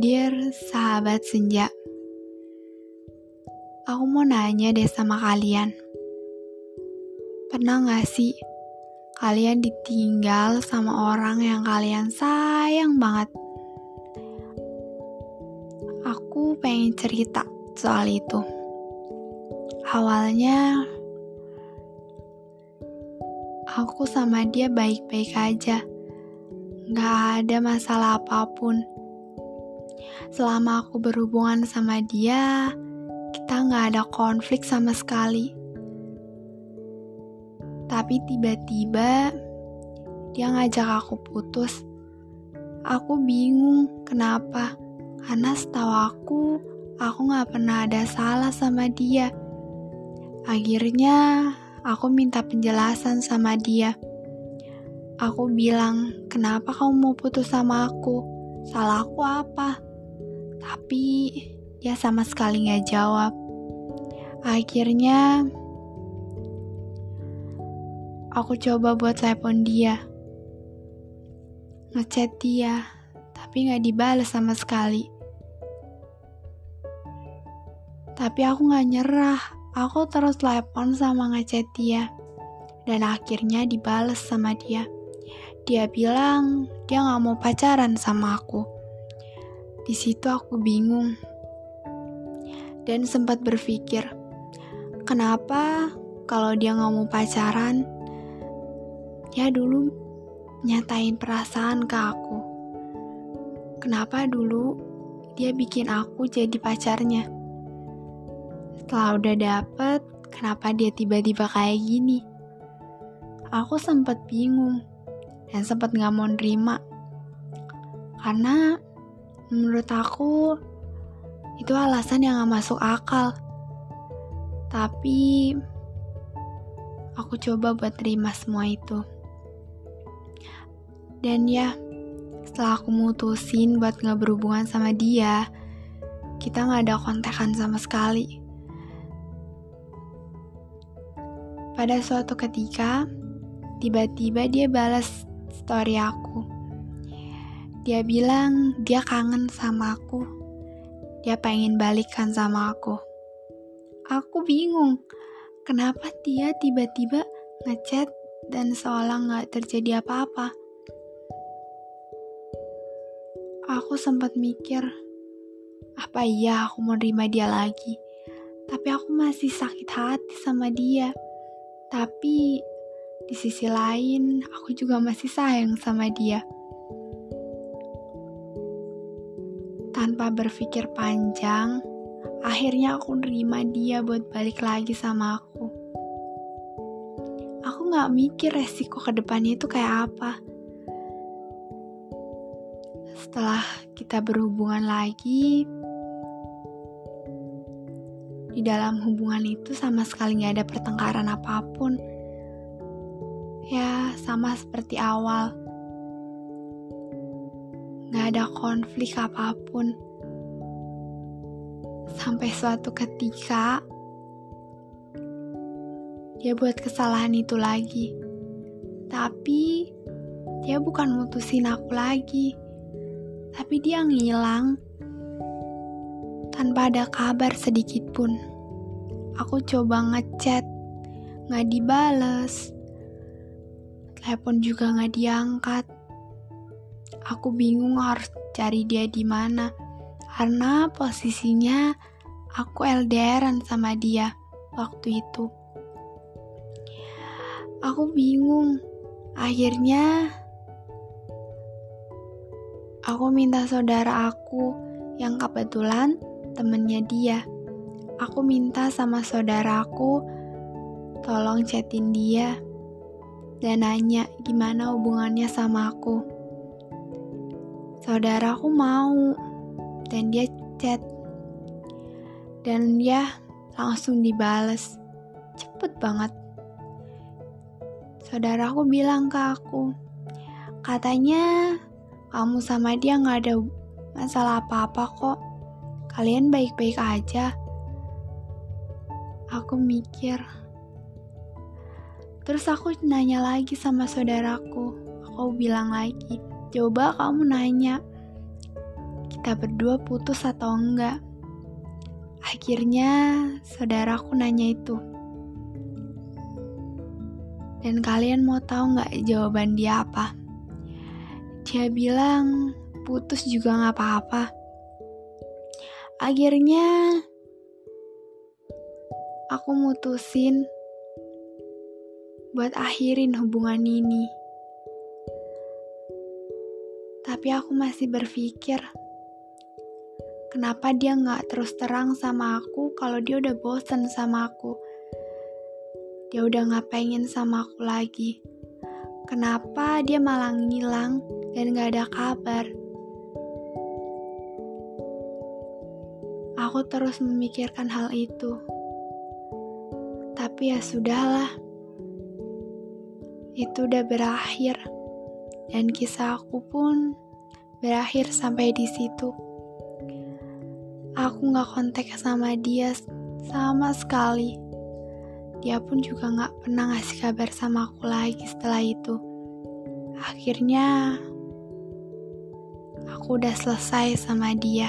Dear sahabat senja, aku mau nanya deh sama kalian. Pernah gak sih kalian ditinggal sama orang yang kalian sayang banget? Aku pengen cerita soal itu. Awalnya, aku sama dia baik-baik aja. Gak ada masalah apa pun selama aku berhubungan sama dia, kita nggak ada konflik sama sekali. Tapi tiba-tiba dia ngajak aku putus. Aku bingung kenapa, karena setahu aku, aku nggak pernah ada salah sama dia. Akhirnya aku minta penjelasan sama dia. Aku bilang, kenapa kamu mau putus sama aku? Salah aku apa? Tapi dia sama sekali gak jawab. Akhirnya aku coba buat telepon dia. Ngechat dia, tapi gak dibales sama sekali. Tapi aku gak nyerah, aku terus telepon sama ngechat dia. Dan akhirnya dibales sama dia. Dia bilang dia gak mau pacaran sama aku. Di situ aku bingung dan sempat berpikir, kenapa kalau dia nggak mau pacaran, dia dulu nyatain perasaan ke aku. Kenapa dulu dia bikin aku jadi pacarnya? Setelah udah dapet, kenapa dia tiba-tiba kayak gini? Aku sempat bingung dan sempat nggak mau nerima karena Menurut aku, itu alasan yang gak masuk akal. Tapi, aku coba buat terima semua itu. Dan ya, setelah aku mutusin buat gak berhubungan sama dia, kita gak ada kontekan sama sekali. Pada suatu ketika, tiba-tiba dia balas story aku. Dia bilang dia kangen sama aku. Dia pengen balikan sama aku. Aku bingung, kenapa dia tiba-tiba ngechat dan seolah nggak terjadi apa-apa. Aku sempat mikir, apa iya aku mau nerima dia lagi? Tapi aku masih sakit hati sama dia. Tapi di sisi lain, aku juga masih sayang sama dia. Tanpa berpikir panjang, akhirnya aku nerima dia buat balik lagi sama aku. Aku gak mikir resiko ke depannya itu kayak apa. Setelah kita berhubungan lagi, di dalam hubungan itu sama sekali gak ada pertengkaran apa pun. Ya, sama seperti awal Gak ada konflik apa pun. Sampai suatu ketika, dia buat kesalahan itu lagi. Tapi, dia bukan mutusin aku lagi. Tapi dia ngilang tanpa ada kabar sedikit pun. Aku coba ngechat, gak dibales. Telepon juga gak diangkat Aku bingung harus cari dia di mana karena posisinya aku LDRan sama dia waktu itu. Aku bingung. Akhirnya aku minta saudara aku yang kebetulan temennya dia. Aku minta sama saudaraku tolong chatin dia dan nanya gimana hubungannya sama aku saudaraku mau dan dia chat. Dan dia langsung dibales. Cepet banget. Saudaraku bilang ke aku katanya kamu sama dia nggak ada masalah apa-apa kok. Kalian baik-baik aja. Aku mikir. Terus aku nanya lagi sama saudaraku. Aku bilang lagi Coba kamu nanya, kita berdua putus atau enggak. Akhirnya saudaraku nanya itu. Dan kalian mau tahu nggak jawaban dia apa? Dia bilang putus juga nggak apa-apa. Akhirnya aku mutusin buat akhirin hubungan ini. Tapi aku masih berpikir, kenapa dia nggak terus terang sama aku kalau dia udah bosen sama aku. Dia udah nggak pengen sama aku lagi. Kenapa dia malah ngilang dan gak ada kabar? Aku terus memikirkan hal itu. Tapi ya sudahlah. Itu udah berakhir. Dan kisah aku pun berakhir sampai di situ. Aku gak kontak sama dia sama sekali. Dia pun juga gak pernah ngasih kabar sama aku lagi setelah itu. Akhirnya, aku udah selesai sama dia.